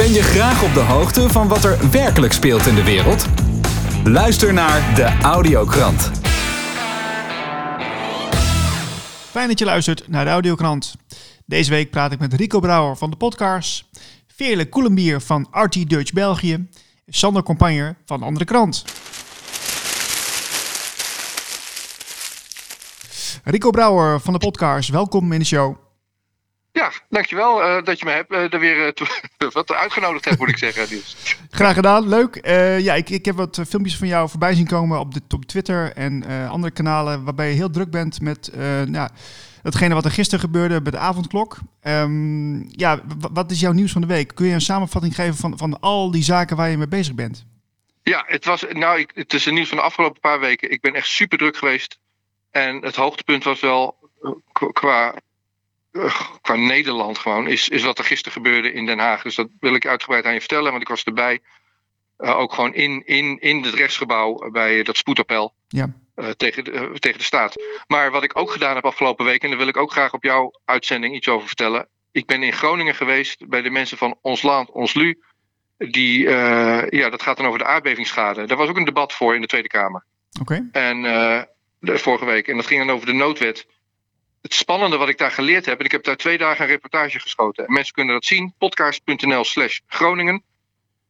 Ben je graag op de hoogte van wat er werkelijk speelt in de wereld? Luister naar de Audiokrant. Fijn dat je luistert naar de Audiokrant. Deze week praat ik met Rico Brouwer van de Podcast, Veerle Koelenbier van RT Dutch België en Sander Compagner van Andere Krant. Rico Brouwer van de Podcast, welkom in de show. Ja, dankjewel uh, dat je me hebt, uh, er weer uh, wat uitgenodigd hebt, moet ik zeggen, Niels. Graag gedaan, leuk. ja, ik, ik heb wat filmpjes van jou voorbij zien komen op, de, op Twitter en andere kanalen waarbij je heel druk bent met nou, datgene wat er gisteren gebeurde bij de avondklok. Um, ja, wat is jouw nieuws van de week? Kun je een samenvatting geven van, van al die zaken waar je mee bezig bent? Ja, het, was, nou, ik, het is een nieuws van de afgelopen paar weken. Ik ben echt super druk geweest. En het hoogtepunt was wel qua qua Nederland gewoon, is, is wat er gisteren gebeurde in Den Haag. Dus dat wil ik uitgebreid aan je vertellen, want ik was erbij. Uh, ook gewoon in, in, in het rechtsgebouw bij dat spoedappel ja. uh, tegen, de, uh, tegen de staat. Maar wat ik ook gedaan heb afgelopen week, en daar wil ik ook graag op jouw uitzending iets over vertellen. Ik ben in Groningen geweest bij de mensen van Ons Land, Ons Lu. Die, ja, dat gaat dan over de aardbevingsschade. Daar was ook een debat voor in de Tweede Kamer. Oké. Okay. En de, vorige week. En dat ging dan over de noodwet het spannende wat ik daar geleerd heb, en ik heb daar twee dagen een reportage geschoten. En mensen kunnen dat zien, podcast.nl slash Groningen.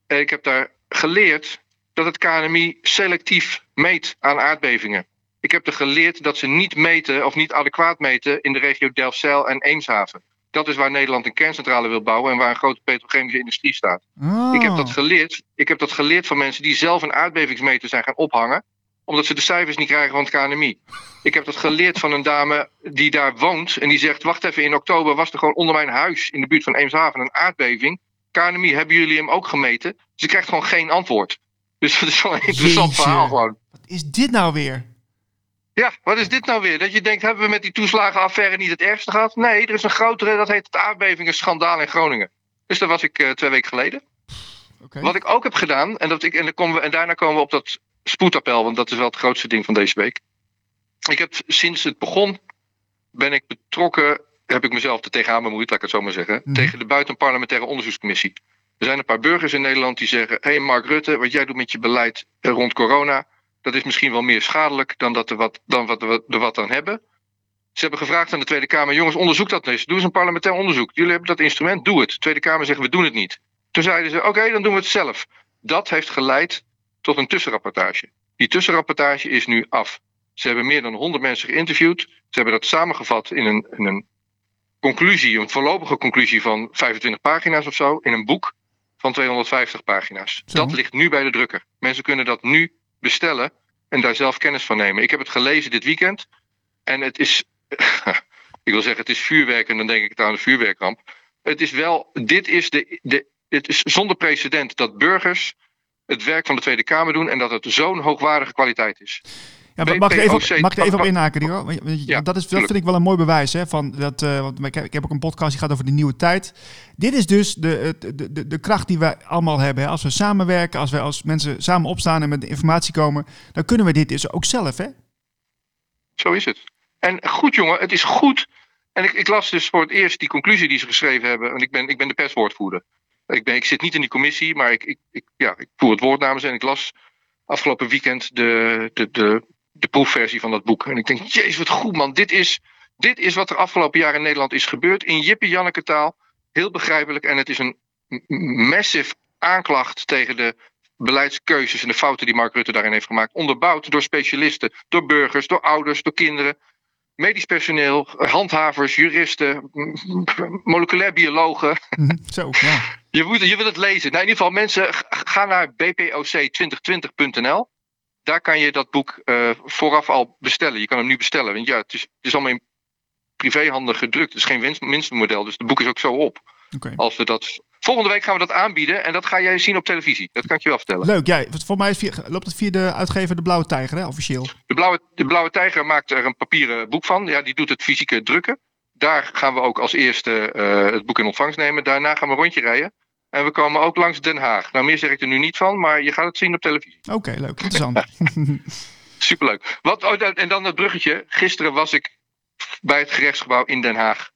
En ik heb daar geleerd dat het KNMI selectief meet aan aardbevingen. Ik heb er geleerd dat ze niet meten of niet adequaat meten in de regio Delfzijl en Eemshaven. Dat is waar Nederland een kerncentrale wil bouwen en waar een grote petrochemische industrie staat. Oh. Ik, heb dat geleerd, ik heb dat geleerd van mensen die zelf een aardbevingsmeter zijn gaan ophangen omdat ze de cijfers niet krijgen van het KNMI. Ik heb dat geleerd van een dame die daar woont. En die zegt: Wacht even, in oktober was er gewoon onder mijn huis in de buurt van Eemshaven een aardbeving. KNMI, hebben jullie hem ook gemeten? Ze krijgt gewoon geen antwoord. Dus dat is wel een interessant Jeetje. verhaal gewoon. Wat is dit nou weer? Ja, wat is dit nou weer? Dat je denkt, hebben we met die toeslagenaffaire niet het ergste gehad? Nee, er is een grotere, dat heet het aardbevingenschandaal in Groningen. Dus daar was ik uh, twee weken geleden. Okay. Wat ik ook heb gedaan, en, dat ik, en, dan komen we, en daarna komen we op dat spoedappel, want dat is wel het grootste ding van deze week. Ik heb sinds het begon, ben ik betrokken, heb ik mezelf er tegenaan bemoeid, laat ik het zo maar zeggen, Mhm. tegen de buitenparlementaire onderzoekscommissie. Er zijn een paar burgers in Nederland die zeggen: Hé hey Mark Rutte, wat jij doet met je beleid eh, rond corona, dat is misschien wel meer schadelijk dan, dat er wat, dan wat we er wat aan hebben. Ze hebben gevraagd aan de Tweede Kamer: jongens, onderzoek dat eens. Doe eens een parlementair onderzoek. Jullie hebben dat instrument, doe het. De Tweede Kamer zegt: we doen het niet. Toen zeiden ze: oké, dan doen we het zelf. Dat heeft geleid tot een tussenrapportage. Die tussenrapportage is nu af. Ze hebben meer dan 100 mensen geïnterviewd. Ze hebben dat samengevat in een, in een conclusie, een voorlopige conclusie van 25 pagina's of zo, in een boek van 250 pagina's. Zo. Dat ligt nu bij de drukker. Mensen kunnen dat nu bestellen en daar zelf kennis van nemen. Ik heb het gelezen dit weekend en het is, ik wil zeggen, het is vuurwerk en dan denk ik het aan de vuurwerkramp. Het is wel, dit is de, de het is zonder precedent dat burgers het werk van de Tweede Kamer doen en dat het zo'n hoogwaardige kwaliteit is. Ja, maar mag ik even op, mag ik er even op inhaken, Ja, dat, is, dat vind ik wel een mooi bewijs. Hè, van dat, eh, want ik heb, ik heb ook een podcast die gaat over de nieuwe tijd. Dit is dus de, de, de, de kracht die wij allemaal hebben. Hè. Als we samenwerken, als we als mensen samen opstaan en met informatie komen, dan kunnen we dit dus ook zelf. Hè? Zo is het. En goed, jongen, het is goed. En ik, ik las dus voor het eerst die conclusie die ze geschreven hebben. Want ik ben, ik ben de perswoordvoerder. Ik, ben, ik zit niet in die commissie, maar ik, ik, ik, ja, ik voer het woord namens. En ik las afgelopen weekend de, de, de, de proefversie van dat boek. En ik denk, jezus, wat goed man. Dit is, dit is wat er afgelopen jaar in Nederland is gebeurd. In Jippie Janneke taal. Heel begrijpelijk. En het is een massive aanklacht tegen de beleidskeuzes en de fouten die Mark Rutte daarin heeft gemaakt. Onderbouwd door specialisten, door burgers, door ouders, door kinderen medisch personeel, handhavers, juristen, moleculair biologen. Mhm, Zo, ja. Je, moet, je wil het lezen. Nou, in ieder geval, mensen, ga naar bpoc2020.nl. Daar kan je dat boek eh, vooraf al bestellen. Je kan hem nu bestellen. Want ja, het is, het is allemaal in privéhanden gedrukt. Het is geen winst, winstmodel, dus het boek is ook zo op. Als we dat... Volgende week gaan we dat aanbieden en dat ga jij zien op televisie. Dat kan ik je wel vertellen. Leuk, ja. Voor mij is via, loopt het via de uitgever De Blauwe Tijger, hè, officieel. De Blauwe, de Blauwe Tijger maakt er een papieren boek van. Ja, die doet het fysieke drukken. Daar gaan we ook als eerste eh, het boek in ontvangst nemen. Daarna gaan we een rondje rijden. En we komen ook langs Den Haag. Nou, meer zeg ik er nu niet van, maar je gaat het zien op televisie. Oké, leuk. Interessant. Superleuk. Wat, oh, en dan het bruggetje. Gisteren was ik bij het gerechtsgebouw in Den Haag.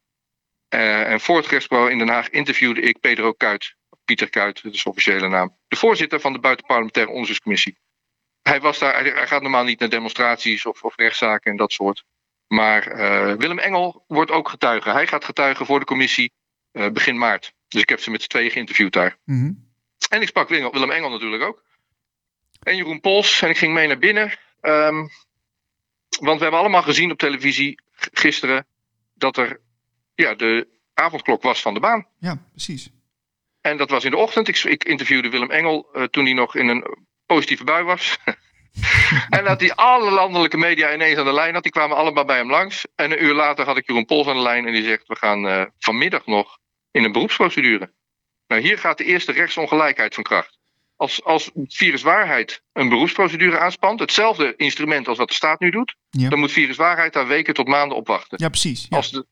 Eh, en voor het gerechtsgebouw in Den Haag interviewde ik Pedro Kuit. Pieter Kuit, dat is de officiële naam. De voorzitter van de Buitenparlementaire Onderzoekscommissie. Hij, was daar, hij gaat normaal niet naar demonstraties of, of rechtszaken en dat soort. Maar uh, Willem Engel wordt ook getuige. Hij gaat getuigen voor de commissie uh, begin maart. Dus ik heb ze met z'n tweeën geïnterviewd daar. Mm -hmm. En ik sprak Willem Engel natuurlijk ook. En Jeroen Pols. En ik ging mee naar binnen. Um, want we hebben allemaal gezien op televisie gisteren dat er ja, de avondklok was van de baan. Ja, precies. En dat was in de ochtend. Ik, ik interviewde Willem Engel uh, toen hij nog in een positieve bui was. en dat hij alle landelijke media ineens aan de lijn had. Die kwamen allemaal bij hem langs. En een uur later had ik Jeroen Pols aan de lijn. En die zegt, we gaan uh, vanmiddag nog in een beroepsprocedure. Nou, hier gaat de eerste rechtsongelijkheid van kracht. Als, als viruswaarheid een beroepsprocedure aanspant, hetzelfde instrument als wat de staat nu doet, Ja. dan moet viruswaarheid daar weken tot maanden op wachten. Ja, precies. Ja. Als, de,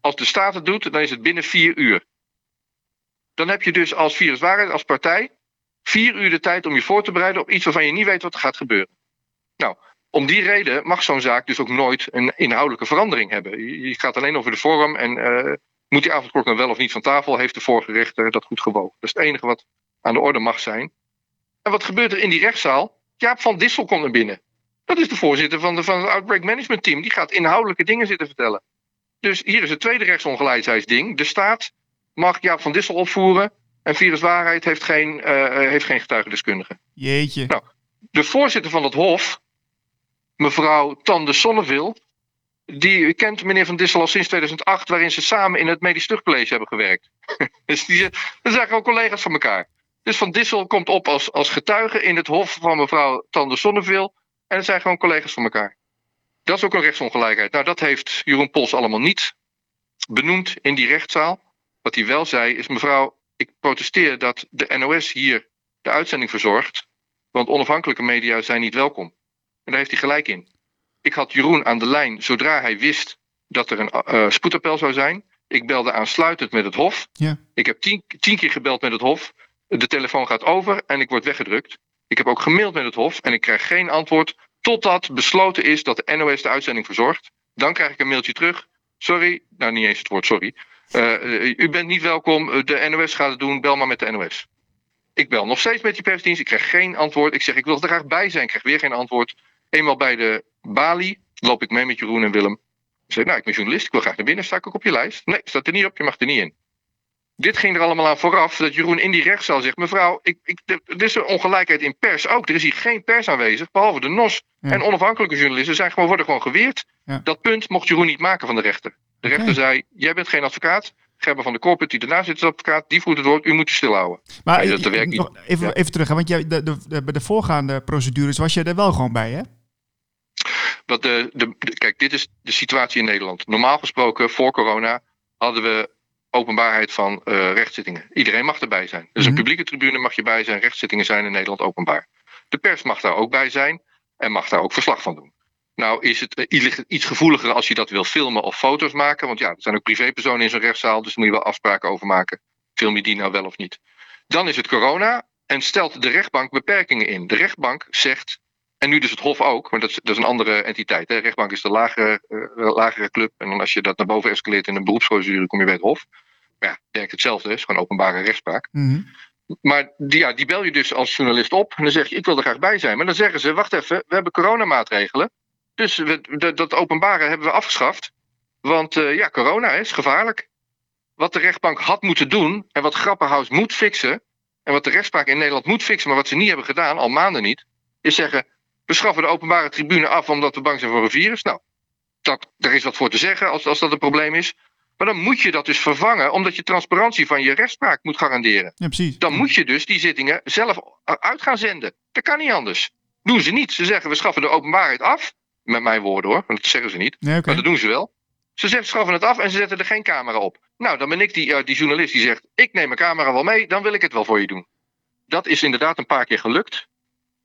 als de staat het doet, dan is het binnen vier uur. Dan heb je dus als viruswaarheid, als partij, vier uur de tijd om je voor te bereiden op iets waarvan je niet weet wat er gaat gebeuren. Nou, om die reden mag zo'n zaak dus ook nooit een inhoudelijke verandering hebben. Je, gaat alleen over de vorm en uh, moet die avondklok nou wel of niet van tafel, heeft de vorige rechter dat goed gewogen. Dat is het enige wat aan de orde mag zijn. En wat gebeurt er in die rechtszaal? Jaap van Dissel komt naar binnen. Dat is de voorzitter van, de, van het Outbreak Management Team. Die gaat inhoudelijke dingen zitten vertellen. Dus hier is het tweede rechtsongelijkheidsding. De staat mag Jaap van Dissel opvoeren. En viruswaarheid heeft geen, uh, heeft geen getuigendeskundige. Jeetje. Nou, de voorzitter van het Hof, mevrouw Tande Sonneville. Die kent meneer Van Dissel al sinds 2008, waarin ze samen in het Medisch Terugcollege hebben gewerkt. dus die, dat zijn gewoon collega's van elkaar. Dus Van Dissel komt op als, als getuige in het hof van mevrouw Tande Sonneville. En het zijn gewoon collega's van elkaar. Dat is ook een rechtsongelijkheid. Nou, dat heeft Jeroen Pols allemaal niet benoemd in die rechtszaal. Wat hij wel zei is, mevrouw, ik protesteer dat de NOS hier de uitzending verzorgt. Want onafhankelijke media zijn niet welkom. En daar heeft hij gelijk in. Ik had Jeroen aan de lijn zodra hij wist dat er een uh, spoedappel zou zijn. Ik belde aansluitend met het Hof. Ja. Ik heb tien, tien keer gebeld met het Hof. De telefoon gaat over en ik word weggedrukt. Ik heb ook gemaild met het Hof en ik krijg geen antwoord totdat besloten is dat de NOS de uitzending verzorgt. Dan krijg ik een mailtje terug. Sorry, nou niet eens het woord sorry. Uh, u bent niet welkom, de NOS gaat het doen, bel maar met de NOS. Ik bel nog steeds met die persdienst, ik krijg geen antwoord. Ik zeg, ik wil er graag bij zijn, ik krijg weer geen antwoord. Eenmaal bij de balie loop ik mee met Jeroen en Willem. Ik zeg, nou, ik ben journalist, ik wil graag naar binnen, sta ik ook op je lijst? Nee, staat er niet op, je mag er niet in. Dit ging er allemaal aan vooraf dat Jeroen in die rechtszaal zegt: Mevrouw, ik, ik, er is een ongelijkheid in pers ook. Er is hier geen pers aanwezig, behalve de NOS. Ja. En onafhankelijke journalisten zijn gewoon, worden gewoon geweerd. Ja. Dat punt mocht Jeroen niet maken van de rechter. De rechter zei: Jij bent geen advocaat. Gerber van de Corput, die daarna zit, is advocaat. Die voert het woord, u moet je stilhouden. Maar Nee, dat- dat eh, werkt nog even, Ja. even terug, hè, want jij, de, de, de, bij de voorgaande procedures was je er wel gewoon bij, hè? De, de- kijk, dit is de situatie in Nederland. Normaal gesproken, voor corona, hadden we openbaarheid van eh, rechtszittingen. Iedereen mag erbij zijn. Dus Mhm. een publieke tribune mag je bij zijn. Rechtszittingen zijn in Nederland openbaar. De pers mag daar ook bij zijn en mag daar ook verslag van doen. Nou is het eh, iets gevoeliger als je dat wil filmen of foto's maken. Want ja, er zijn ook privépersonen in zo'n rechtszaal, dus daar moet je wel afspraken over maken. Film je die nou wel of niet? Dan is het corona en stelt de rechtbank beperkingen in. De rechtbank zegt, en nu dus het Hof ook, maar dat is, dat is een andere entiteit. Hè. De rechtbank is de lagere, eh, lagere club. En dan als je dat naar boven escaleert in een beroepsprocedure, kom je bij het Hof. Maar ja, werkt hetzelfde, is gewoon openbare rechtspraak. Mhm. Maar die, ja, die bel je dus als journalist op. En dan zeg je, ik wil er graag bij zijn. Maar dan zeggen ze, wacht even, we hebben coronamaatregelen. Dus we, dat, dat openbare hebben we afgeschaft. Want eh, ja, corona is gevaarlijk. Wat de rechtbank had moeten doen, en wat Grapperhaus moet fixen... en wat de rechtspraak in Nederland moet fixen, maar wat ze niet hebben gedaan, al maanden niet... is zeggen, we schaffen de openbare tribune af omdat we bang zijn voor een virus. Nou, dat, daar is wat voor te zeggen als, als dat een probleem is. Maar dan moet je dat dus vervangen, omdat je transparantie van je rechtspraak moet garanderen Ja, precies. dan moet je dus die zittingen zelf uit gaan zenden. Dat kan niet anders. Doen ze niet. Ze zeggen we schaffen de openbaarheid af. Met mijn woorden hoor, want dat zeggen ze niet. Nee. Maar dat doen ze wel. Ze zeggen schaffen het af en ze zetten er geen camera op. Nou, dan ben ik die, eh, die journalist die zegt: Ik neem mijn camera wel mee, dan wil ik het wel voor je doen. Dat is inderdaad een paar keer gelukt.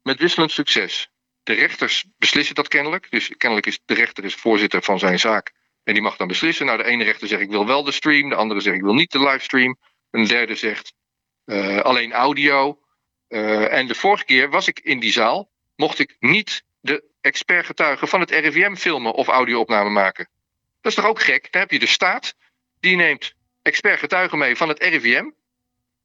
Met wisselend succes. De rechters beslissen dat kennelijk. Dus kennelijk is de rechter is voorzitter van zijn zaak. En die mag dan beslissen. Nou, de ene rechter zegt: Ik wil wel de stream. De andere zegt: Ik wil niet de livestream. Een derde zegt: eh, Alleen audio. Eh, en de vorige keer was ik in die zaal. Mocht ik niet de expertgetuigen van het RIVM filmen of audio-opname maken. Dat is toch ook gek? Dan heb je de staat. Die neemt expertgetuigen mee van het RIVM.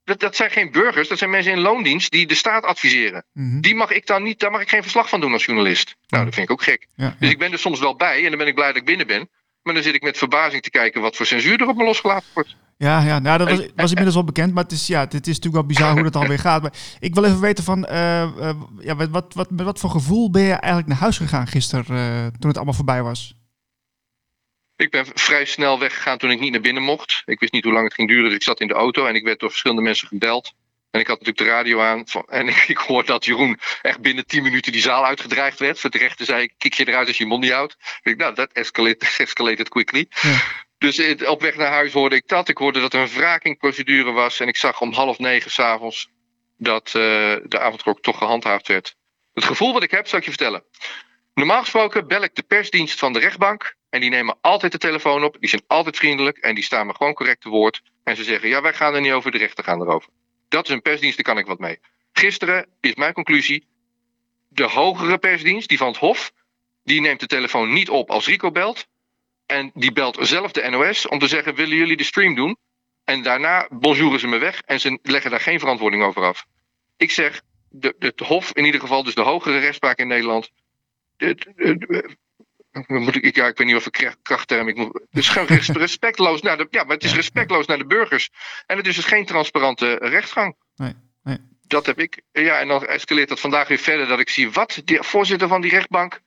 Dat, dat zijn geen burgers, dat zijn mensen in loondienst die de staat adviseren. Mhm. Die mag ik dan niet, daar mag ik geen verslag van doen als journalist. Nou, dat vind ik ook gek. Ja, Dus ik ben er soms wel bij en dan ben ik blij dat ik binnen ben. Maar dan zit ik met verbazing te kijken wat voor censuur er op me losgelaten wordt. Ja, ja nou, dat was, was inmiddels wel bekend, maar het is, ja, het is natuurlijk wel bizar hoe dat alweer gaat. Maar ik wil even weten van, eh, eh, ja, wat, wat, wat, met wat voor gevoel ben je eigenlijk naar huis gegaan gisteren, eh, toen het allemaal voorbij was? Ik ben vrij snel weggegaan toen ik niet naar binnen mocht. Ik wist niet hoe lang het ging duren, dus ik zat in de auto en ik werd door verschillende mensen gebeld. En ik had natuurlijk de radio aan. van- En ik hoorde dat Jeroen echt binnen 10 minuten die zaal uitgedreigd werd. Voor de rechter zei ik, kik je eruit als je je mond niet houdt. Ik dacht, nou, dat escalated, escalated quickly. Ja. Dus eh, op weg naar huis hoorde ik dat. Ik hoorde dat er een wrakingprocedure was. En ik zag om half negen s'avonds dat eh, de avondklok toch gehandhaafd werd. Het gevoel wat ik heb, zal ik je vertellen. Normaal gesproken bel ik de persdienst van de rechtbank. En die nemen altijd de telefoon op. Die zijn altijd vriendelijk. En die staan me gewoon correct te woord. En ze zeggen, ja, wij gaan er niet over, de rechter gaan erover. Dat is een persdienst, daar kan ik wat mee. Gisteren is mijn conclusie. De hogere persdienst, die van het Hof. Die neemt de telefoon niet op als Rico belt. En die belt zelf de NOS om te zeggen, willen jullie de stream doen? En daarna bonjouren ze me weg. En ze leggen daar geen verantwoording over af. Ik zeg, de, de, het Hof in ieder geval, dus de hogere rechtspraak in Nederland. Het- moet ik, ja, ik weet niet of ik kracht- krachtterm. Ik moet, het is gewoon res- respectloos naar de. Ja, maar het is respectloos naar de burgers. En het is dus geen transparante rechtsgang. Nee, nee. Dat heb ik. Ja, en dan escaleert dat vandaag weer verder. Dat ik zie, wat? De voorzitter van die rechtbank.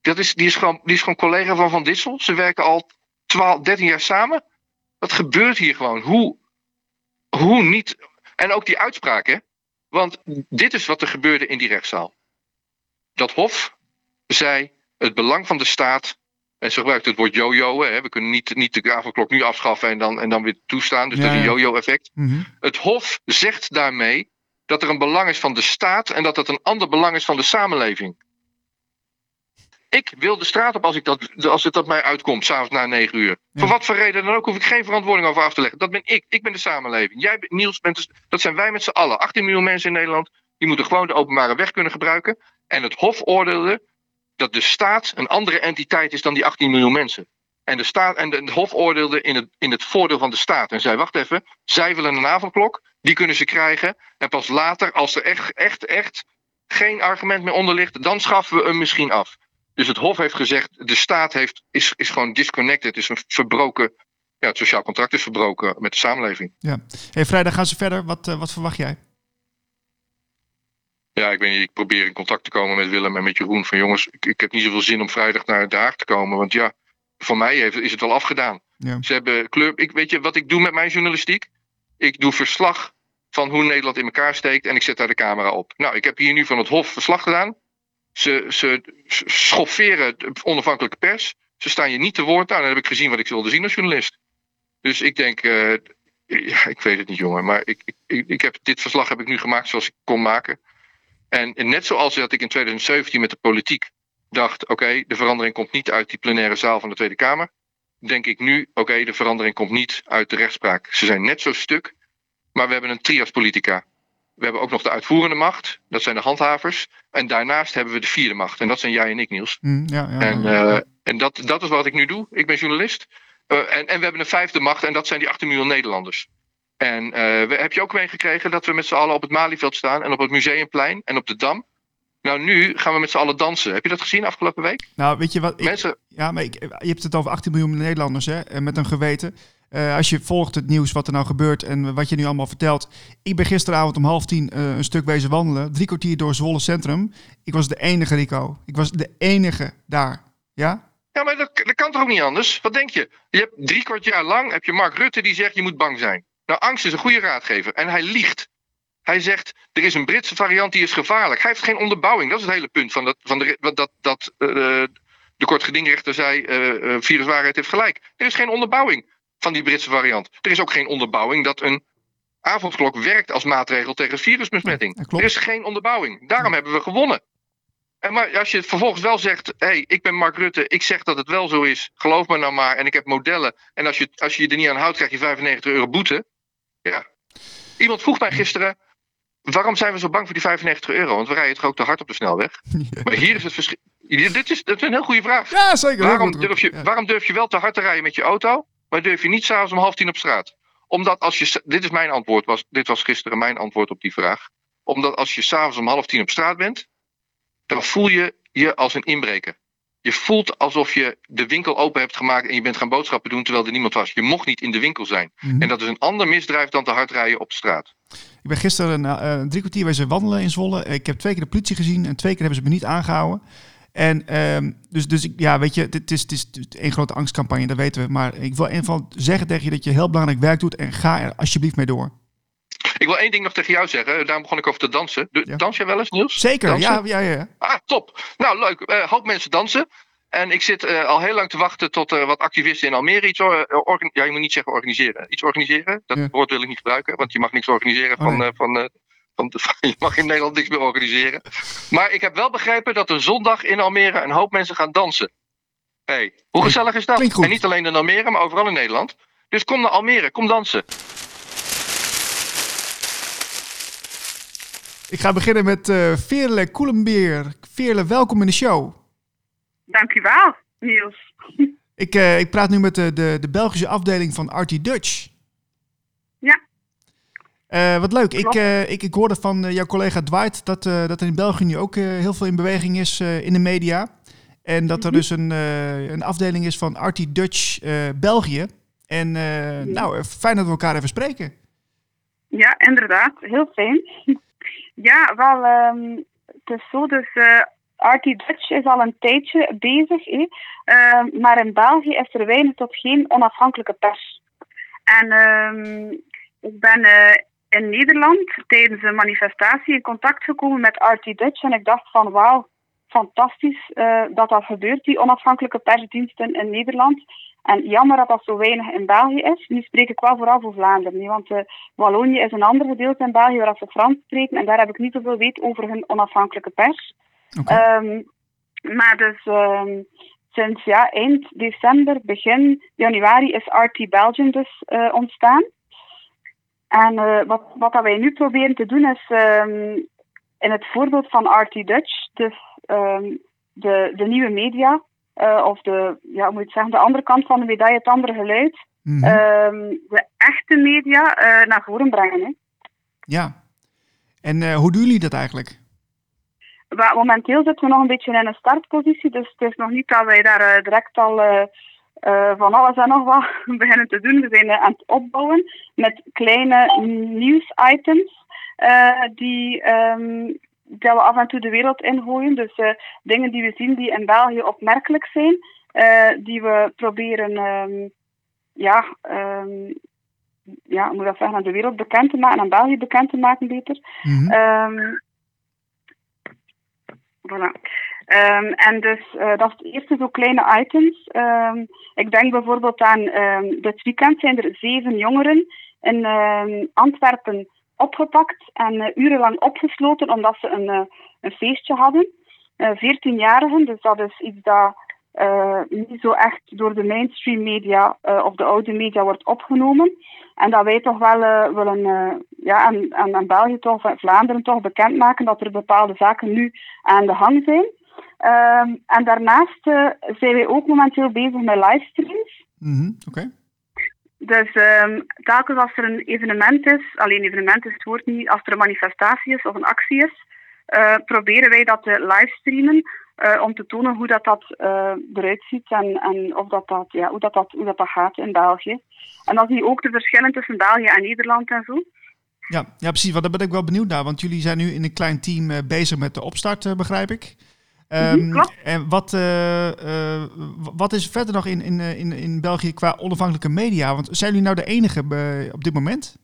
Dat is, die, is gewoon, die is gewoon collega van Van Dissel. Ze werken al 12, 13 jaar samen. Wat gebeurt hier gewoon? Hoe, hoe niet. En ook die uitspraak, hè? Want dit is wat er gebeurde in die rechtszaal. Dat Hof zei: het belang van de staat. En ze gebruikt het woord hè. We kunnen niet, niet de avondklok nu afschaffen en dan, en dan weer toestaan. Dus Ja, dat is een ja. yo-yo-effect. Mhm. Het Hof zegt daarmee dat er een belang is van de staat en dat dat een ander belang is van de samenleving. Ik wil de straat op als, ik dat, als het op mij uitkomt, s'avonds na negen uur. Ja. Voor wat voor reden dan ook, hoef ik geen verantwoording over af te leggen. Dat ben ik. Ik ben de samenleving. Jij, Niels, bent de- dat zijn wij met z'n allen. 18 miljoen mensen in Nederland. Die moeten gewoon de openbare weg kunnen gebruiken. En het Hof oordeelde dat de staat een andere entiteit is dan die 18 miljoen mensen. En, de staat, en het Hof oordeelde in het, in het voordeel van de staat. En zei: wacht even, zij willen een avondklok. Die kunnen ze krijgen. En pas later, als er echt, echt, echt geen argument meer onder ligt, dan schaffen we hem misschien af. Dus het Hof heeft gezegd: de staat heeft, is, is gewoon disconnected, is een verbroken. Ja, het sociaal contract is verbroken met de samenleving. Ja. Hey, vrijdag gaan ze verder. Wat, eh, wat verwacht jij? Ja, ik weet niet. Ik probeer in contact te komen met Willem en met Jeroen. Van jongens, ik, ik heb niet zoveel zin om vrijdag naar Den Haag te komen. Want ja, voor mij heeft, is het wel afgedaan. Ja. Ze hebben kleur. Ik, weet je wat ik doe met mijn journalistiek? Ik doe verslag van hoe Nederland in elkaar steekt en ik zet daar de camera op. Nou, ik heb hier nu van het Hof verslag gedaan. Ze, ze schofferen de onafhankelijke pers. Ze staan je niet te woord. Nou, dan heb ik gezien wat ik wilde zien als journalist. Dus ik denk, eh, ja, ik weet het niet, jongen. Maar ik- ik, ik heb, dit verslag heb ik nu gemaakt zoals ik kon maken. En net zoals dat ik in 2017 met de politiek dacht: oké, de verandering komt niet uit die plenaire zaal van de Tweede Kamer. Denk ik nu: oké, de verandering komt niet uit de rechtspraak. Ze zijn net zo stuk, maar we hebben een trias politica. We hebben ook nog de uitvoerende macht, dat zijn de handhavers. En daarnaast hebben we de vierde macht, en dat zijn jij en ik, Niels. Hm, ja, ja, En, eh, en dat, dat is wat ik nu doe. Ik ben journalist. Eh, en, en we hebben een vijfde macht en dat zijn die 18 miljoen Nederlanders. En eh, we, heb je ook meegekregen dat we met z'n allen op het Malieveld staan en op het Museumplein en op de Dam? Nou, nu gaan we met z'n allen dansen. Heb je dat gezien afgelopen week? Nou, weet je wat? Ik, Mensen, ja, maar ik, je hebt het over 18 miljoen Nederlanders hè, en met een geweten. Eh, als je volgt het nieuws wat er nou gebeurt en wat je nu allemaal vertelt. Ik ben gisteravond om half tien eh, een stuk wezen wandelen. Drie kwartier door Zwolle Centrum. Ik was de enige, Rico. Ik was de enige daar. Ja? ja, maar dat, dat kan toch ook niet anders? Wat denk je? Je hebt drie kwart jaar lang heb je Mark Rutte die zegt je moet bang zijn. Nou, angst is een goede raadgever en hij liegt. Hij zegt, er is een Britse variant die is gevaarlijk. Hij heeft geen onderbouwing. Dat is het hele punt van dat, van de, wat dat, dat eh, de kortgedingrechter zei, eh, eh, viruswaarheid heeft gelijk. Er is geen onderbouwing van die Britse variant. Er is ook geen onderbouwing dat een avondklok werkt als maatregel tegen virusbesmetting. Ja, er is geen onderbouwing. Daarom hebben we gewonnen. En maar als je vervolgens wel zegt, hé, hey, ik ben Mark Rutte, ik zeg dat het wel zo is, geloof me nou maar, en ik heb modellen. En als je, als je je er niet aan houdt, krijg je 95 euro boete. Ja. Iemand vroeg mij gisteren, waarom zijn we zo bang voor die 95 euro? Want we rijden toch ook te hard op de snelweg? Maar hier is het verschil. Dit is, dat is een heel goede vraag. Ja, zeker. Waarom durf, je, Ja. waarom durf je wel te hard te rijden met je auto, maar durf je niet s'avonds om half tien op straat? Omdat als je, dit is mijn antwoord, was, dit was gisteren mijn antwoord op die vraag. Omdat als je s'avonds om half tien op straat bent, dan voel je je als een inbreker. Je voelt alsof je de winkel open hebt gemaakt en je bent gaan boodschappen doen terwijl er niemand was. Je mocht niet in de winkel zijn. Mhm. En dat is een ander misdrijf dan te hard rijden op de straat. Ik ben gisteren uh, drie kwartier wezen wandelen in Zwolle. Ik heb twee keer de politie gezien en twee keer hebben ze me niet aangehouden. En ehm, dus, dus ik, ja, weet je, het is, het is een grote angstcampagne, dat weten we. Maar ik wil in ieder geval zeggen tegen je dat je heel belangrijk werk doet en ga er alsjeblieft mee door. Ik wil één ding nog tegen jou zeggen. Daarom begon ik over te dansen. De, Ja. Dans jij wel eens, Niels? Zeker, Dansen? ja, ja, ja. Ah, top. Nou, leuk. Eh hoop mensen dansen. En ik zit eh, al heel lang te wachten tot er wat activisten in Almere iets Ja, je moet niet zeggen organiseren. Iets organiseren. Dat Ja. woord wil ik niet gebruiken, want je mag niks organiseren Oh, van. nee. van, van je mag in Nederland niks meer organiseren. Maar ik heb wel begrepen dat er zondag in Almere een hoop mensen gaan dansen. Hey, hoe gezellig is dat? En niet alleen in Almere, maar overal in Nederland. Dus kom naar Almere, kom dansen. Ik ga beginnen met eh Veerle Koelenbeer. Veerle, welkom in de show. Dankjewel, Niels. Ik, eh, ik praat nu met de, de, de Belgische afdeling van Artie Dutch. Ja. Eh, wat leuk. Ik, ik, ik hoorde van jouw collega Dwight dat, dat er in België nu ook heel veel in beweging is in de media. En dat er Mhm. dus een, een afdeling is van Artie Dutch België. En nou, fijn dat we elkaar even spreken. Ja, inderdaad. Heel fijn. Ja, wel, ehm, het is zo, dus eh Artie Dutch is al een tijdje bezig. Ehm, maar in België is er weinig tot geen onafhankelijke pers. En ehm, ik ben eh, in Nederland tijdens een manifestatie in contact gekomen met Artie Dutch en ik dacht van wauw, fantastisch eh, dat dat gebeurt, die onafhankelijke persdiensten in Nederland. En jammer dat dat zo weinig in België is. Nu spreek ik wel vooral voor Vlaanderen, want eh, Wallonië is een ander gedeelte in België waar ze Frans spreken en daar heb ik niet zoveel weet over hun onafhankelijke pers. Ehm, maar dus ehm, sinds ja, eind december, begin januari is RT Belgium dus eh, ontstaan. En eh, wat, wat dat wij nu proberen te doen is ehm, in het voorbeeld van RT Dutch, dus de, de nieuwe media, eh, of de, ja, hoe moet het zeggen, de andere kant van de medaille, het andere geluid, Mhm. ehm, de echte media eh, naar voren brengen. Hè. ja. En eh, hoe doen jullie dat eigenlijk? Momenteel zitten we nog een beetje in een startpositie, dus het is nog niet dat wij daar direct al van alles en nog wat beginnen te doen. We zijn aan het opbouwen met kleine nieuwsitems die, ehm, dat we af en toe de wereld ingooien. Dus eh, dingen die we zien die in België opmerkelijk zijn, eh, die we proberen ehm, ja, ehm, ja, hoe moet dat zeggen, aan de wereld bekend te maken, aan België bekend te maken beter. Ehm voilà. En dus eh, dat is het eerste, zo kleine items. Ik denk bijvoorbeeld aan dit weekend zijn er zeven jongeren in Antwerpen opgepakt en eh, urenlang opgesloten omdat ze een, eh, een feestje hadden. Veertien jarigen dus dat is iets dat eh, niet zo echt door de mainstream media eh, of de oude media wordt opgenomen. En dat wij toch wel eh, willen eh, ja, aan, aan, aan België toch, of Vlaanderen toch bekendmaken dat er bepaalde zaken nu aan de gang zijn. Ehm, en daarnaast eh, zijn wij ook momenteel bezig met livestreams. Mhm. Oké. Dus ehm, telkens als er een evenement is, alleen evenement is het woord niet, als er een manifestatie is of een actie is, eh, proberen wij dat te livestreamen eh, om te tonen hoe dat, dat eh, eruit ziet en, en of dat dat, ja, hoe, dat dat, hoe dat, dat gaat in België. En dan zie je ook de verschillen tussen België en Nederland en zo. Ja, ja, precies. Want daar ben ik wel benieuwd naar. Want jullie zijn nu in een klein team bezig met de opstart, begrijp ik. Klopt. En wat, eh, w- wat is verder nog in, in, eh, in, in België qua onafhankelijke media? Want zijn jullie nou de enige op dit moment?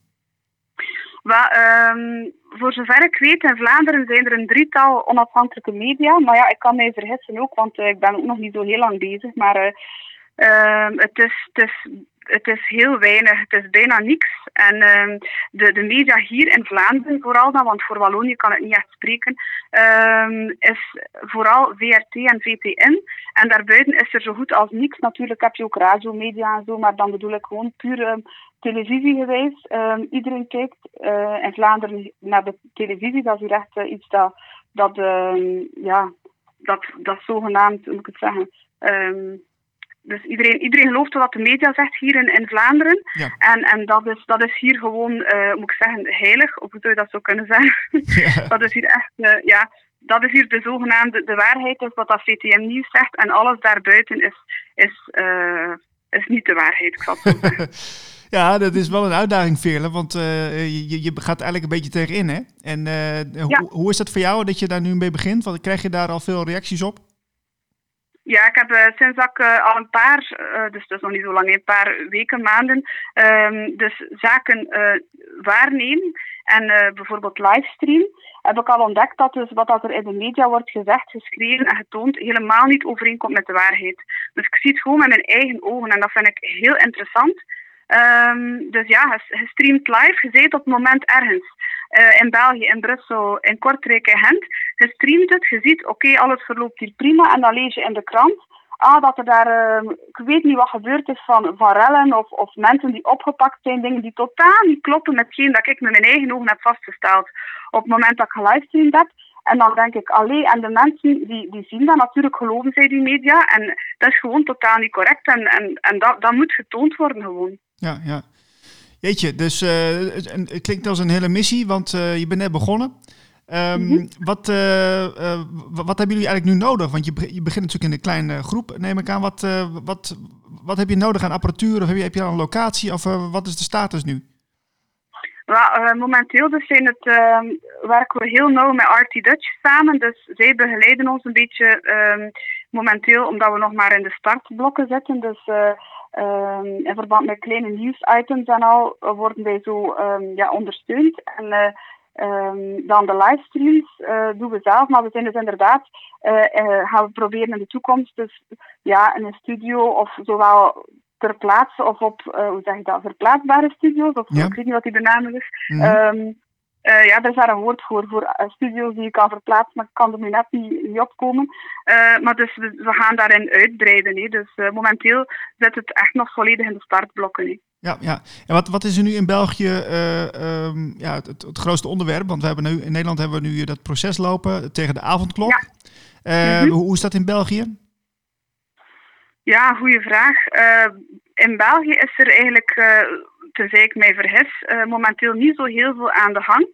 Ehm, voor zover ik weet, in Vlaanderen zijn er een drietal onafhankelijke media. Maar ja, ik kan mij vergissen ook, want ik ben ook nog niet zo heel lang bezig. Maar eh, ehm, het, is, het, is, het is heel weinig, het is bijna niks. En ehm, de, de media hier in Vlaanderen vooral dan, want voor Wallonië kan ik niet echt spreken, ehm, is vooral VRT en VTN. En daarbuiten is er zo goed als niks. Natuurlijk heb je ook radiomedia en zo, maar dan bedoel ik gewoon puur ehm, televisiegewijs. Iedereen kijkt eh, in Vlaanderen naar de televisie. Dat is echt eh, iets dat, dat, ja, dat, dat zogenaamd, moet ik het zeggen, dus iedereen, iedereen gelooft wat de media zegt hier in, in Vlaanderen. Ja. En, en dat, is, dat is hier gewoon, eh, moet ik zeggen, heilig. Of hoe zou je dat zo kunnen zeggen? Ja. dat is hier echt, eh, ja, dat is hier de zogenaamde de waarheid, is wat dat VTM Nieuws zegt. En alles daarbuiten is, is, eh, is niet de waarheid, ik zal. Ja, dat is wel een uitdaging, Veerle, want je, je gaat eigenlijk een beetje tegenin, hè? En hoe, hoe is dat voor jou dat je daar nu mee begint? Want krijg je daar al veel reacties op? Ja, ik heb eh, sinds ik eh, al een paar, eh, dus dat is nog niet zo lang, een paar weken, maanden, ehm, dus zaken waarneem en bijvoorbeeld livestream, heb ik al ontdekt dat dus wat er in de media wordt gezegd, geschreven en getoond, helemaal niet overeenkomt met de waarheid. Dus ik zie het gewoon met mijn eigen ogen en dat vind ik heel interessant. Ehm, dus ja, je streamt live, je zit op het moment ergens. eh, in België, in Brussel, in Kortrijk, in Gent. Je streamt het, je ziet, oké, alles verloopt hier prima. En dan lees je in de krant, ah, dat er daar, ehm, ik weet niet wat gebeurd is van, van rellen of, of mensen die opgepakt zijn, dingen die totaal niet kloppen met hetgeen dat ik met mijn eigen ogen heb vastgesteld op het moment dat ik gelivestreamd heb. En dan denk ik, allee, en de mensen die, die zien dat, natuurlijk geloven zij die media. En dat is gewoon totaal niet correct. En, en, en dat, dat moet getoond worden gewoon. Ja, ja. Jeetje, dus eh, het, klinkt als een hele missie, want eh, je bent net begonnen. Ehm, Mhm. wat, eh, wat hebben jullie eigenlijk nu nodig? Want je, je begint natuurlijk in een kleine groep, neem ik aan. Wat, wat, wat heb je nodig aan apparatuur? Of heb je, heb je al een locatie? Of wat is de status nu? Eh, momenteel dus zijn het, ehm, werken we heel nauw met RT Dutch samen. Dus zij begeleiden ons een beetje ehm, momenteel, omdat we nog maar in de startblokken zitten. Dus ehm, in verband met kleine nieuwsitems en al eh, worden wij zo ehm, ja, ondersteund. En eh, ehm, dan de livestreams eh, doen we zelf, maar we zijn dus inderdaad, gaan we proberen in de toekomst dus ja, in een studio of zowel ter plaatse of op, hoe zeg je dat, verplaatsbare studio's, of Ja. ik weet niet wat die benaming is. Mhm. Eh, ja, er is daar een woord voor, voor eh, studio's die je kan verplaatsen, maar ik kan er nu net niet, niet opkomen. Eh, maar dus we, we gaan daarin uitbreiden. Hè. Dus momenteel zit het echt nog volledig in de startblokken. Hè. Ja, ja. En wat, wat is er nu in België eh, ehm, ja, het, het, het grootste onderwerp? Want we hebben nu, in Nederland hebben we nu dat proces lopen tegen de avondklok. Ja. Mhm. Hoe is dat in België? Ja, goede vraag. In België is er eigenlijk, tenzij ik mij vergis, eh, momenteel niet zo heel veel aan de gang.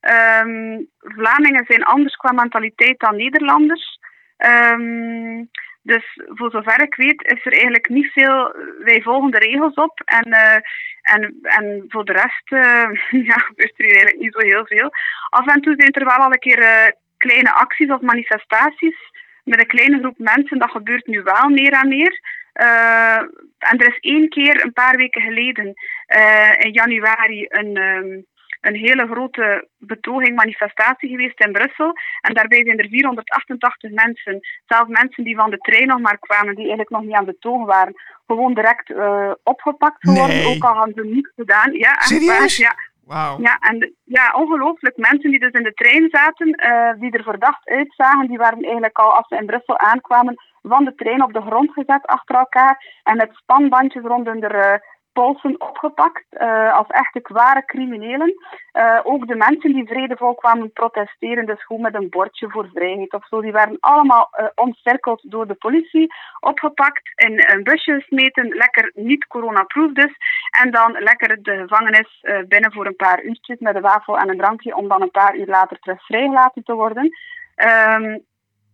Ehm, Vlamingen zijn anders qua mentaliteit dan Nederlanders. Ehm, dus voor zover ik weet is er eigenlijk niet veel. Wij volgen de regels op en, eh, en, en voor de rest eh, ja, gebeurt er eigenlijk niet zo heel veel. Af en toe zijn er wel al een keer eh, kleine acties of manifestaties met een kleine groep mensen. Dat gebeurt nu wel meer en meer. Eh, en er is één keer, een paar weken geleden, eh, in januari, een, ehm, een hele grote betoging, manifestatie geweest in Brussel. En daarbij zijn er 488 mensen, zelfs mensen die van de trein nog maar kwamen, die eigenlijk nog niet aan het betogen waren, gewoon direct eh, opgepakt geworden. Nee. Ook al hadden ze niets gedaan. Ja, echt Serieus? waar, ja. Wauw. Ja, en ja, ongelooflijk. Mensen die dus in de trein zaten, eh, die er verdacht uitzagen, die waren eigenlijk al, als ze in Brussel aankwamen, van de trein op de grond gezet achter elkaar en met spanbandjes rond hun eh, polsen opgepakt, eh, als echte kware criminelen. Eh, ook de mensen die vredevol kwamen protesteren, dus gewoon met een bordje voor vrijheid of zo, die werden allemaal omcirkeld door de politie, opgepakt, in een busje gesmeten, lekker niet coronaproof dus, en dan lekker de gevangenis binnen voor een paar uurtjes met een wafel en een drankje, om dan een paar uur later terug vrijgelaten te worden. Ehm,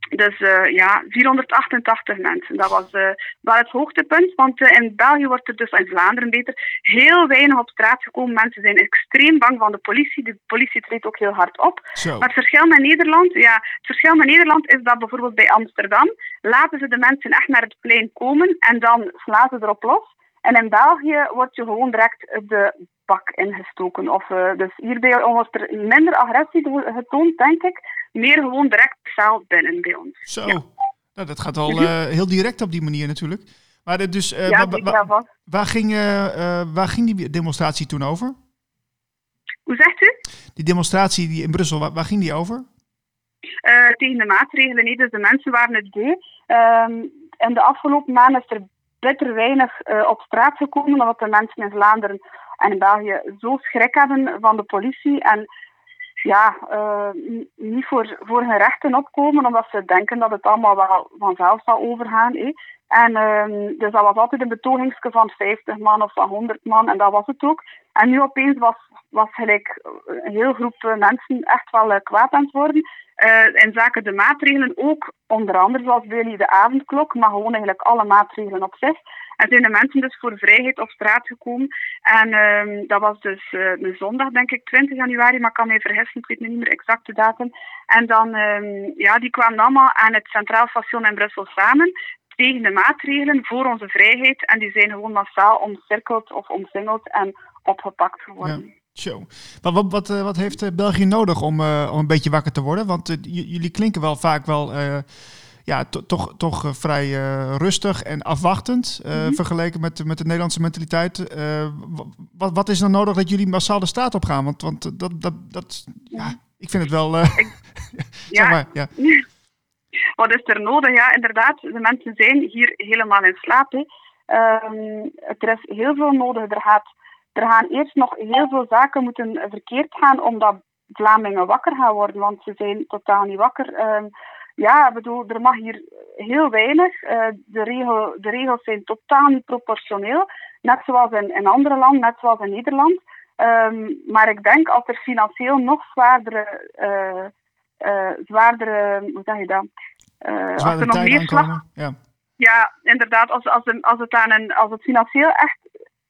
dus eh, ja, 488 mensen. Dat was eh, wel het hoogtepunt, want eh, in België wordt er dus, in Vlaanderen beter, heel weinig op straat gekomen. Mensen zijn extreem bang van de politie. De politie treedt ook heel hard op. Zo. Maar het verschil met Nederland, ja, het verschil met Nederland is dat bijvoorbeeld bij Amsterdam laten ze de mensen echt naar het plein komen en dan slaan ze erop los. En in België wordt je gewoon direct de bak ingestoken. Of, dus hierbij wordt er minder agressie getoond, denk ik. Meer gewoon direct de zaal binnen bij ons. Zo. Ja. Nou, dat gaat al eh, heel direct op die manier natuurlijk. Maar eh, dus, eh, ja, wa- wa- wa- waar, ging, waar ging die demonstratie toen over? Hoe zegt u? Die demonstratie die in Brussel, waar, waar ging die over? Tegen de maatregelen. Nee, dus de mensen waren het beu. Ehm, in de afgelopen maanden is er bitter weinig op straat gekomen, omdat de mensen in Vlaanderen en in België zo schrik hebben van de politie. En ja, uh, niet voor, voor hun rechten opkomen, omdat ze denken dat het allemaal wel vanzelf zal overgaan. Eh. En uh, dus dat was altijd een betogingsje van 50 man of van 100 man, en dat was het ook. En nu opeens was, was gelijk een heel groep mensen echt wel kwaad aan het worden. In zaken de maatregelen ook, onder andere zoals bij jullie de avondklok, maar gewoon eigenlijk alle maatregelen op zich. En zijn de mensen dus voor vrijheid op straat gekomen. En um, dat was dus uh, een zondag, denk ik, 20 januari, maar ik kan me vergissen, ik weet niet meer exact de datum. En dan, um, ja, die kwamen allemaal aan het Centraal Station in Brussel samen tegen de maatregelen voor onze vrijheid. En die zijn gewoon massaal omcirkeld of omsingeld en opgepakt geworden. Ja. Show. Wat, wat, wat, wat heeft België nodig om, om een beetje wakker te worden? Want jullie klinken wel vaak wel ja, toch, toch uh, vrij uh, rustig en afwachtend uh, mm-hmm. vergeleken met, met de Nederlandse mentaliteit. wat, wat is dan nodig dat jullie massaal de straat op gaan? Want, want dat, dat, dat, ja, ik vind het wel. Ja. Maar, ja. Wat is er nodig? Ja, inderdaad, de mensen zijn hier helemaal in slaap. Um, er is heel veel nodig. Er, gaat, er gaan eerst nog heel veel zaken moeten verkeerd gaan omdat Vlamingen wakker gaan worden, want ze zijn totaal niet wakker. Um, ja, bedoel, er mag hier heel weinig. Uh, de, regel, de regels zijn totaal niet proportioneel. Net zoals in, in andere landen, net zoals in Nederland. Um, maar ik denk als er financieel nog zwaardere, uh, uh, zwaardere hoe zeg je dat? als er nog meer slag. Ja. ja, inderdaad. Als, als, als, het aan een, als het financieel echt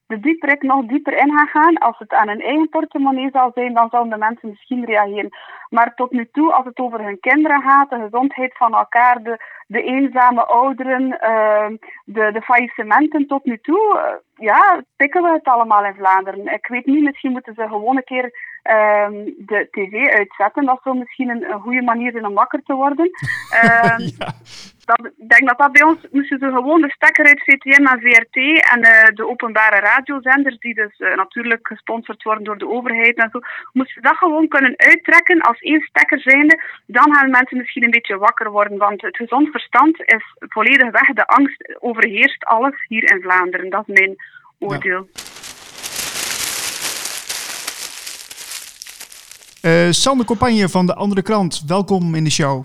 de dieper ik nog dieper in ga gaan, als het aan hun eigen portemonnee zal zijn, dan zouden de mensen misschien reageren. Maar tot nu toe, als het over hun kinderen gaat, de gezondheid van elkaar, de, de eenzame ouderen, uh, de, de faillissementen tot nu toe, uh, ja, pikken we het allemaal in Vlaanderen. Ik weet niet, misschien moeten ze gewoon een keer uh, de tv uitzetten. Dat zou misschien een, een goede manier zijn om wakker te worden. ja dat, ik denk dat dat bij ons moesten ze gewoon de stekker uit VTM naar VRT en uh, de openbare radiozenders, die dus uh, natuurlijk gesponsord worden door de overheid en zo, moesten dat gewoon kunnen uittrekken als één stekker zijnde. Dan gaan mensen misschien een beetje wakker worden, want het gezond verstand is volledig weg. De angst overheerst alles hier in Vlaanderen. Dat is mijn oordeel. Ja. Uh, Sander Compagne van de Andere Krant, welkom in de show.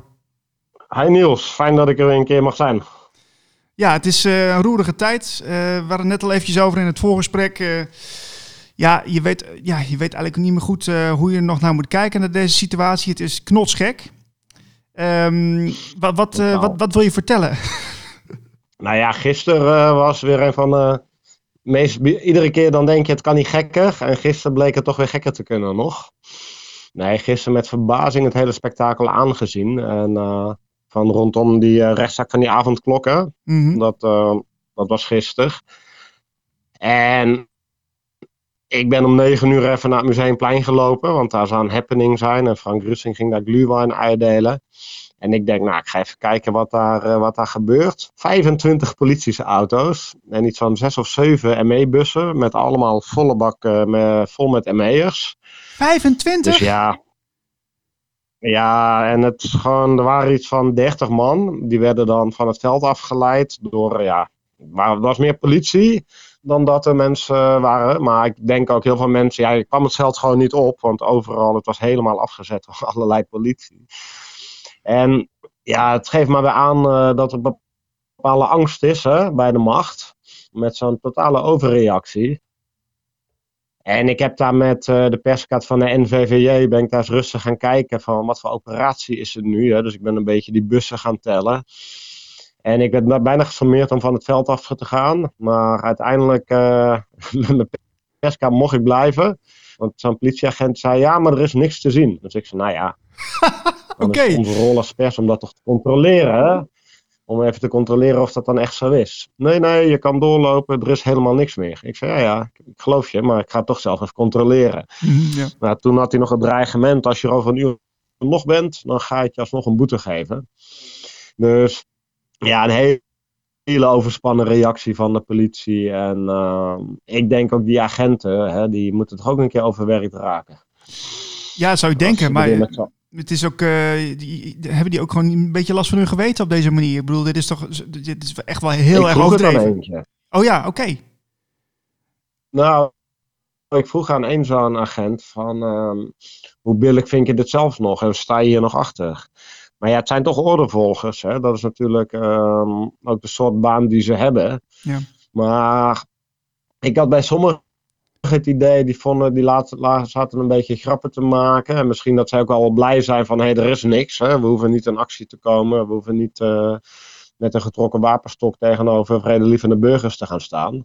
Hi Niels, fijn dat ik er weer een keer mag zijn. Ja, het is uh, een roerige tijd. Uh, we waren net al eventjes over in het voorgesprek. Ja, je weet, ja, je weet eigenlijk niet meer goed hoe je er nog naar moet kijken naar deze situatie. Het is knotsgek. Um, wat, wat, wat, wat wil je vertellen? Nou ja, gisteren was weer een van de meest... Iedere keer dan denk je het kan niet gekker. En gisteren bleek het toch weer gekker te kunnen nog. Nee, gisteren met verbazing het hele spektakel aangezien. En van rondom die uh, rechtszaak van die avondklokken. Mm dat, uh, dat was gisteren. En ik ben om negen uur even naar het Museumplein gelopen, want daar zou een happening zijn. En Frank Russing ging daar glühwein uitdelen. En ik denk, nou, ik ga even kijken wat daar, uh, wat daar gebeurt. 25 politische auto's en iets van zes of zeven ME-bussen met allemaal volle bakken met, vol met ME'ers. 25? Dus ja, ja, en het is gewoon, er waren iets van 30 man. Die werden dan van het veld afgeleid door, ja, er was meer politie dan dat er mensen waren. Maar ik denk ook heel veel mensen, ja, ik kwam het veld gewoon niet op. Want overal, het was helemaal afgezet door allerlei politie. En ja, het geeft maar weer aan uh, dat er bepaalde angst is hè, bij de macht. Met zo'n totale overreactie. En ik heb daar met uh, de perskaart van de NVVJ, ben ik daar eens rustig gaan kijken van wat voor operatie is het nu. Hè? Dus ik ben een beetje die bussen gaan tellen. En ik werd bijna gesommeerd om van het veld af te gaan. Maar uiteindelijk, uh, met mijn perskaart mocht ik blijven. Want zo'n politieagent zei, ja, maar er is niks te zien. Dus ik zei, nou ja, Oké. Okay. onze rol als pers om dat toch te controleren. Hè? Om even te controleren of dat dan echt zo is. Nee, nee, je kan doorlopen, er is helemaal niks meer. Ik zei, ja, ja, ik geloof je, maar ik ga het toch zelf even controleren. Ja. Nou, toen had hij nog het dreigement, als je er over een uur nog bent, dan ga ik je alsnog een boete geven. Dus ja, een hele, hele overspannen reactie van de politie. En uh, ik denk ook die agenten, hè, die moeten toch ook een keer overwerkt raken. Ja, zou je denken, maar het is ook, uh, die, hebben die ook gewoon een beetje last van hun geweten op deze manier? Ik bedoel, dit is toch dit is echt wel heel ik erg overdreven. Oh ja, oké. Okay. Nou, ik vroeg aan een zo'n agent van ehm, hoe billig vind je dit zelf nog en sta je hier nog achter? Maar ja, het zijn toch ordevolgers. Hè? Dat is natuurlijk ehm, ook de soort baan die ze hebben. Ja. Maar ik had bij sommigen het idee, die, vonden, die laten, zaten een beetje grappen te maken. En misschien dat zij ook al blij zijn van, hé, hey, er is niks. Hè? We hoeven niet in actie te komen. We hoeven niet uh, met een getrokken wapenstok tegenover vredelievende burgers te gaan staan.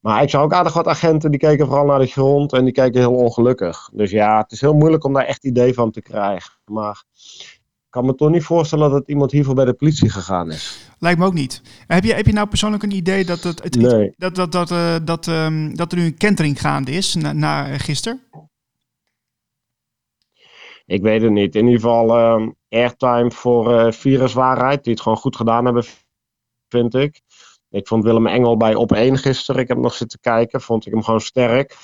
Maar ik zag ook aardig wat agenten die keken vooral naar de grond en die keken heel ongelukkig. Dus ja, het is heel moeilijk om daar echt idee van te krijgen. Maar kan me toch niet voorstellen dat iemand hiervoor bij de politie gegaan is. Lijkt me ook niet. Heb je, heb je nou persoonlijk een idee dat, het, het nee. dat, dat, dat, uh, dat, um, dat er nu een kentering gaande is na, na gisteren? Ik weet het niet. In ieder geval um, airtime voor uh, viruswaarheid, die het gewoon goed gedaan hebben, vind ik. Ik vond Willem Engel bij op 1 gisteren, ik heb nog zitten kijken, vond ik hem gewoon sterk.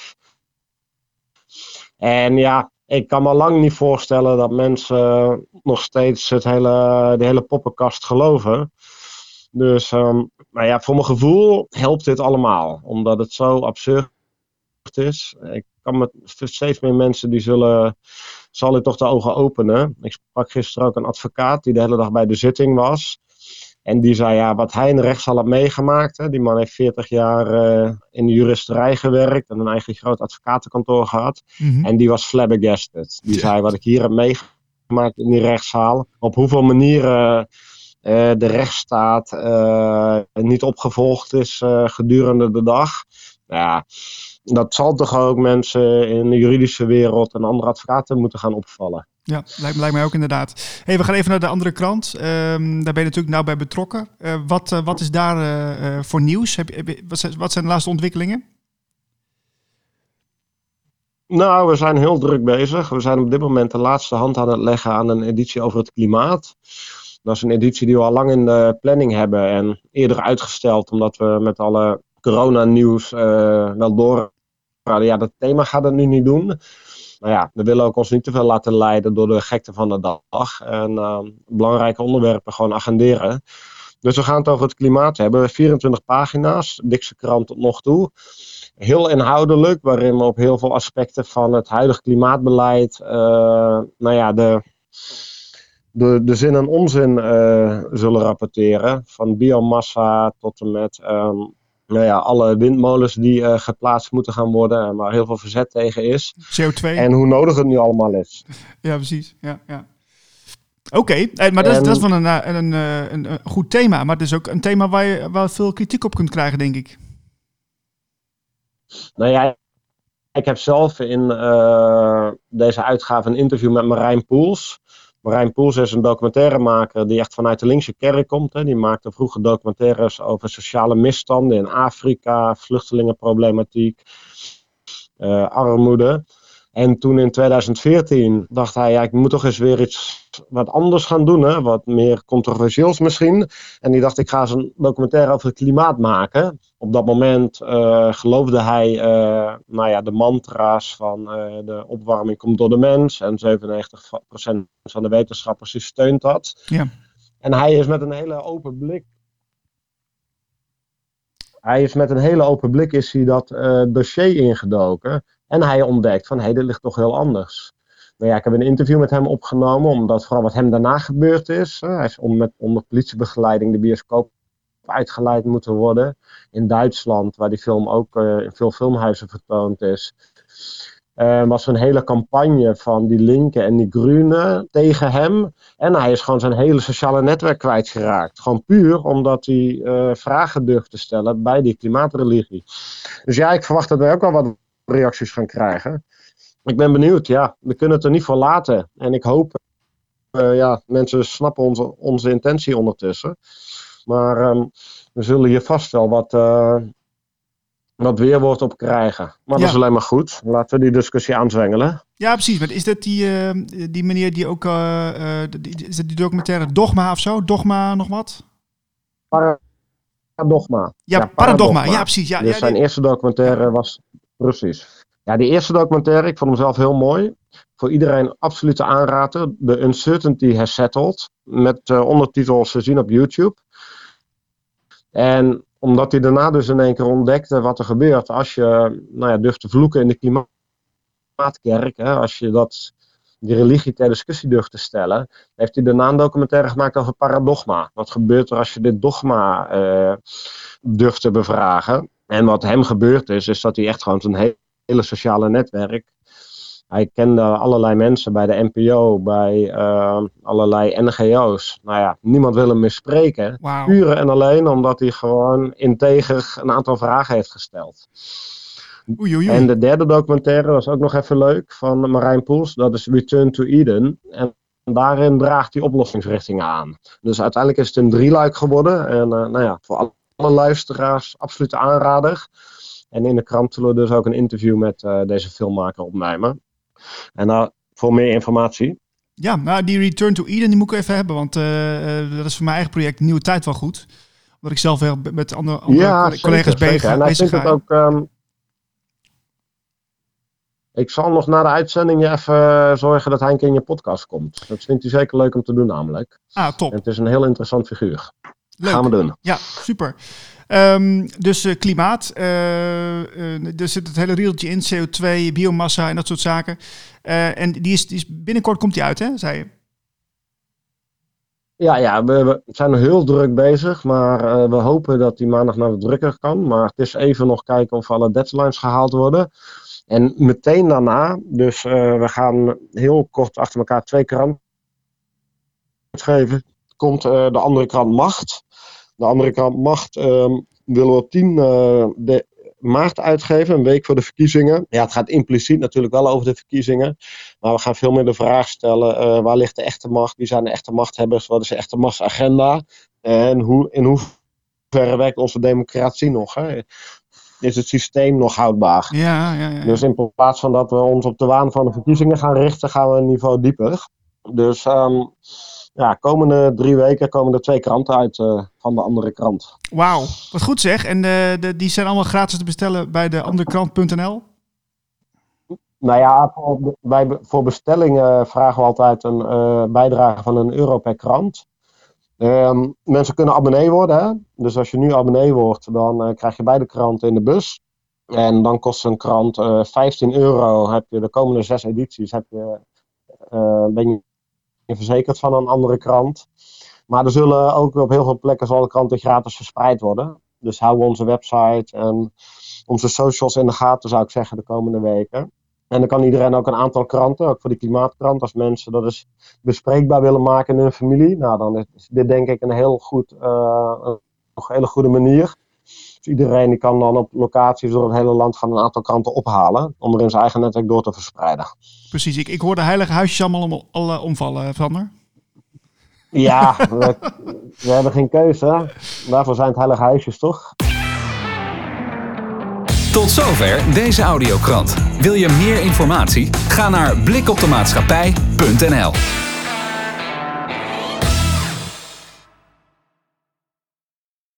En ja, ik kan me lang niet voorstellen dat mensen nog steeds het hele, de hele poppenkast geloven. Dus um, maar ja, voor mijn gevoel helpt dit allemaal. Omdat het zo absurd is. Ik kan met steeds meer mensen die zullen, zal ik toch de ogen openen. Ik sprak gisteren ook een advocaat die de hele dag bij de zitting was. En die zei, ja, wat hij in de rechtszaal had meegemaakt. Hè, die man heeft 40 jaar uh, in de juristerij gewerkt en een eigen groot advocatenkantoor gehad. Mhm. Mm -hmm. En die was flabbergasted. Die ja. zei, wat ik hier heb meegemaakt in die rechtszaal. Op hoeveel manieren uh, de rechtsstaat uh, niet opgevolgd is gedurende de dag. Nou ja, dat zal toch ook mensen in de juridische wereld en andere advocaten moeten gaan opvallen. Ja, lijkt, mij ook inderdaad. Hey, we gaan even naar de andere krant. Um, daar ben je natuurlijk nauw bij betrokken. Uh, wat, uh, wat is daar uh, voor nieuws? Heb, heb, wat, zijn, wat zijn de laatste ontwikkelingen? Nou, we zijn heel druk bezig. We zijn op dit moment de laatste hand aan het leggen aan een editie over het klimaat. Dat is een editie die we al lang in de planning hebben en eerder uitgesteld, omdat we met alle coronanieuws wel door. Ja, dat thema gaat het nu niet doen. Nou ja, we willen ook ons niet te veel laten leiden door de gekte van de dag. En uh, belangrijke onderwerpen gewoon agenderen. Dus we gaan het over het klimaat hebben. 24 pagina's, dikste krant tot nog toe. Heel inhoudelijk, waarin we op heel veel aspecten van het huidige klimaatbeleid, uh, nou ja, de, de, de zin en onzin uh, zullen rapporteren. Van biomassa tot en met um, nou ja, alle windmolens die uh, geplaatst moeten gaan worden en waar heel veel verzet tegen is. CO2. En hoe nodig het nu allemaal is. Ja, precies. Ja, ja. Oké, okay. maar dat, en, dat is wel een, een, een, een, goed thema. Maar het is ook een thema waar je wel veel kritiek op kunt krijgen, denk ik. Nou ja, ik heb zelf in uh, deze uitgave een interview met Marijn Poels. Marijn Poels is een documentairemaker die echt vanuit de linkse kerk komt. Hè. Die maakte vroeger documentaires over sociale misstanden in Afrika, vluchtelingenproblematiek, uh, armoede. En toen in 2014 dacht hij, ja, ik moet toch eens weer iets wat anders gaan doen, hè? wat meer controversieels misschien. En die dacht, ik ga eens een documentaire over het klimaat maken. Op dat moment uh, geloofde hij, uh, nou ja, de mantra's van uh, de opwarming komt door de mens. En 97% van de wetenschappers die steunt dat. Ja. En hij is met een hele open blik hij is met een hele open blik is hij dat dossier ingedoken. En hij ontdekt van, hé, hey, dit ligt toch heel anders. Nou ja, ik heb een interview met hem opgenomen, omdat vooral wat hem daarna gebeurd is. Hij is om met, onder politiebegeleiding de bioscoop uitgeleid moeten worden. In Duitsland, waar die film ook uh, in veel filmhuizen vertoond is. Uh, was een hele campagne van die linken en die groenen tegen hem. En hij is gewoon zijn hele sociale netwerk kwijtgeraakt. Gewoon puur omdat hij uh, vragen durft te stellen bij die klimaatreligie. Dus ja, ik verwacht dat wij ook wel wat reacties gaan krijgen. Ik ben benieuwd, ja. We kunnen het er niet voor laten. En ik hoop, uh, ja, mensen snappen onze, onze intentie ondertussen. Maar um, we zullen hier vast wel wat, uh, wat weerwoord op krijgen. Maar ja. dat is alleen maar goed. Laten we die discussie aanzwengelen. Ja, precies. Maar is dat die, uh, die meneer die ook, die, is dat die documentaire Dogma of zo? Dogma nog wat? Paradogma. Ja, ja Paradogma. Ja, precies. Ja, dus ja, zijn die... eerste documentaire was Precies. Ja, die eerste documentaire, ik vond hem zelf heel mooi. Voor iedereen absoluut te aanraden. The Uncertainty Has Settled. Met uh, ondertitels te zien op YouTube. En omdat hij daarna dus in één keer ontdekte wat er gebeurt als je nou ja, durft te vloeken in de klimaatkerk. Hè, als je dat, die religie ter discussie durft te stellen. Heeft hij daarna een documentaire gemaakt over paradogma. Wat gebeurt er als je dit dogma uh, durft te bevragen? En wat hem gebeurd is, is dat hij echt gewoon zijn hele sociale netwerk hij kende allerlei mensen bij de NPO, bij uh, allerlei NGO's. Nou ja, niemand wil hem meer spreken. Wow. Puur en alleen omdat hij gewoon integer een aantal vragen heeft gesteld. Oei, oei, oei. En de derde documentaire was ook nog even leuk van Marijn Poels. Dat is Return to Eden. En daarin draagt hij oplossingsrichtingen aan. Dus uiteindelijk is het een drieluik geworden. En uh, nou ja, voor alle luisteraars absoluut aanrader. En in de krant zullen we dus ook een interview met uh, deze filmmaker opnemen. En nou, voor meer informatie. Ja, nou die Return to Eden die moet ik even hebben, want uh, dat is voor mijn eigen project Nieuwe Tijd wel goed. Omdat ik zelf wel met andere, andere ja, collega's zeker, bezig, En bezig ik ga. ook... Um, ik zal nog na de uitzending je even zorgen dat hij een keer in je podcast komt. Dat vindt hij zeker leuk om te doen namelijk. Ah, top. En het is een heel interessant figuur. Leuk. Gaan we doen. Ja, super. Um, dus uh, klimaat, uh, uh, er zit het hele riedeltje in, CO2, biomassa en dat soort zaken. en die is, die is, binnenkort komt die uit, hè, zei je? Ja, ja we, we zijn heel druk bezig, maar we hopen dat die maandag naar de drukker kan. Maar het is even nog kijken of alle deadlines gehaald worden. En meteen daarna, dus we gaan heel kort achter elkaar twee kranten geven, komt de andere krant Macht. De andere kant Macht um, willen we op 10 uh, de maart uitgeven, een week voor de verkiezingen. Ja, het gaat impliciet natuurlijk wel over de verkiezingen. Maar we gaan veel meer de vraag stellen, uh, waar ligt de echte macht? Wie zijn de echte machthebbers? Wat is de echte machtsagenda? En hoe, in hoeverre werkt onze democratie nog? Hè? Is het systeem nog houdbaar? Ja, ja, ja. Dus in plaats van dat we ons op de waan van de verkiezingen gaan richten, gaan we een niveau dieper. Dus um, ja, komende drie weken komen er twee kranten uit uh, van de andere krant. Wauw, wat goed zeg. En uh, de, die zijn allemaal gratis te bestellen bij de anderekrant.nl? Nou ja, voor, bij, voor bestellingen vragen we altijd een uh, bijdrage van een euro per krant. Um, mensen kunnen abonnee worden. Hè? Dus als je nu abonnee wordt, dan krijg je beide kranten in de bus. En dan kost een krant 15 euro. Heb je de komende zes edities heb je, ben je verzekerd van een andere krant. Maar er zullen ook op heel veel plekken zal de kranten gratis verspreid worden. Dus hou onze website en onze socials in de gaten, zou ik zeggen, de komende weken. En dan kan iedereen ook een aantal kranten, ook voor de klimaatkrant, als mensen dat eens bespreekbaar willen maken in hun familie. Nou, dan is dit denk ik een heel goed, uh, een hele goede manier. Dus iedereen die kan dan op locaties door het hele land gaan een aantal kranten ophalen, om er in zijn eigen netwerk door te verspreiden. Precies, ik, ik hoor de heilige huisjes allemaal om, al, omvallen, Sander. Ja, we, we, hebben geen keuze. Daarvoor zijn het heilige huisjes, toch? Tot zover deze audiokrant. Wil je meer informatie? Ga naar blikopdemaatschappij.nl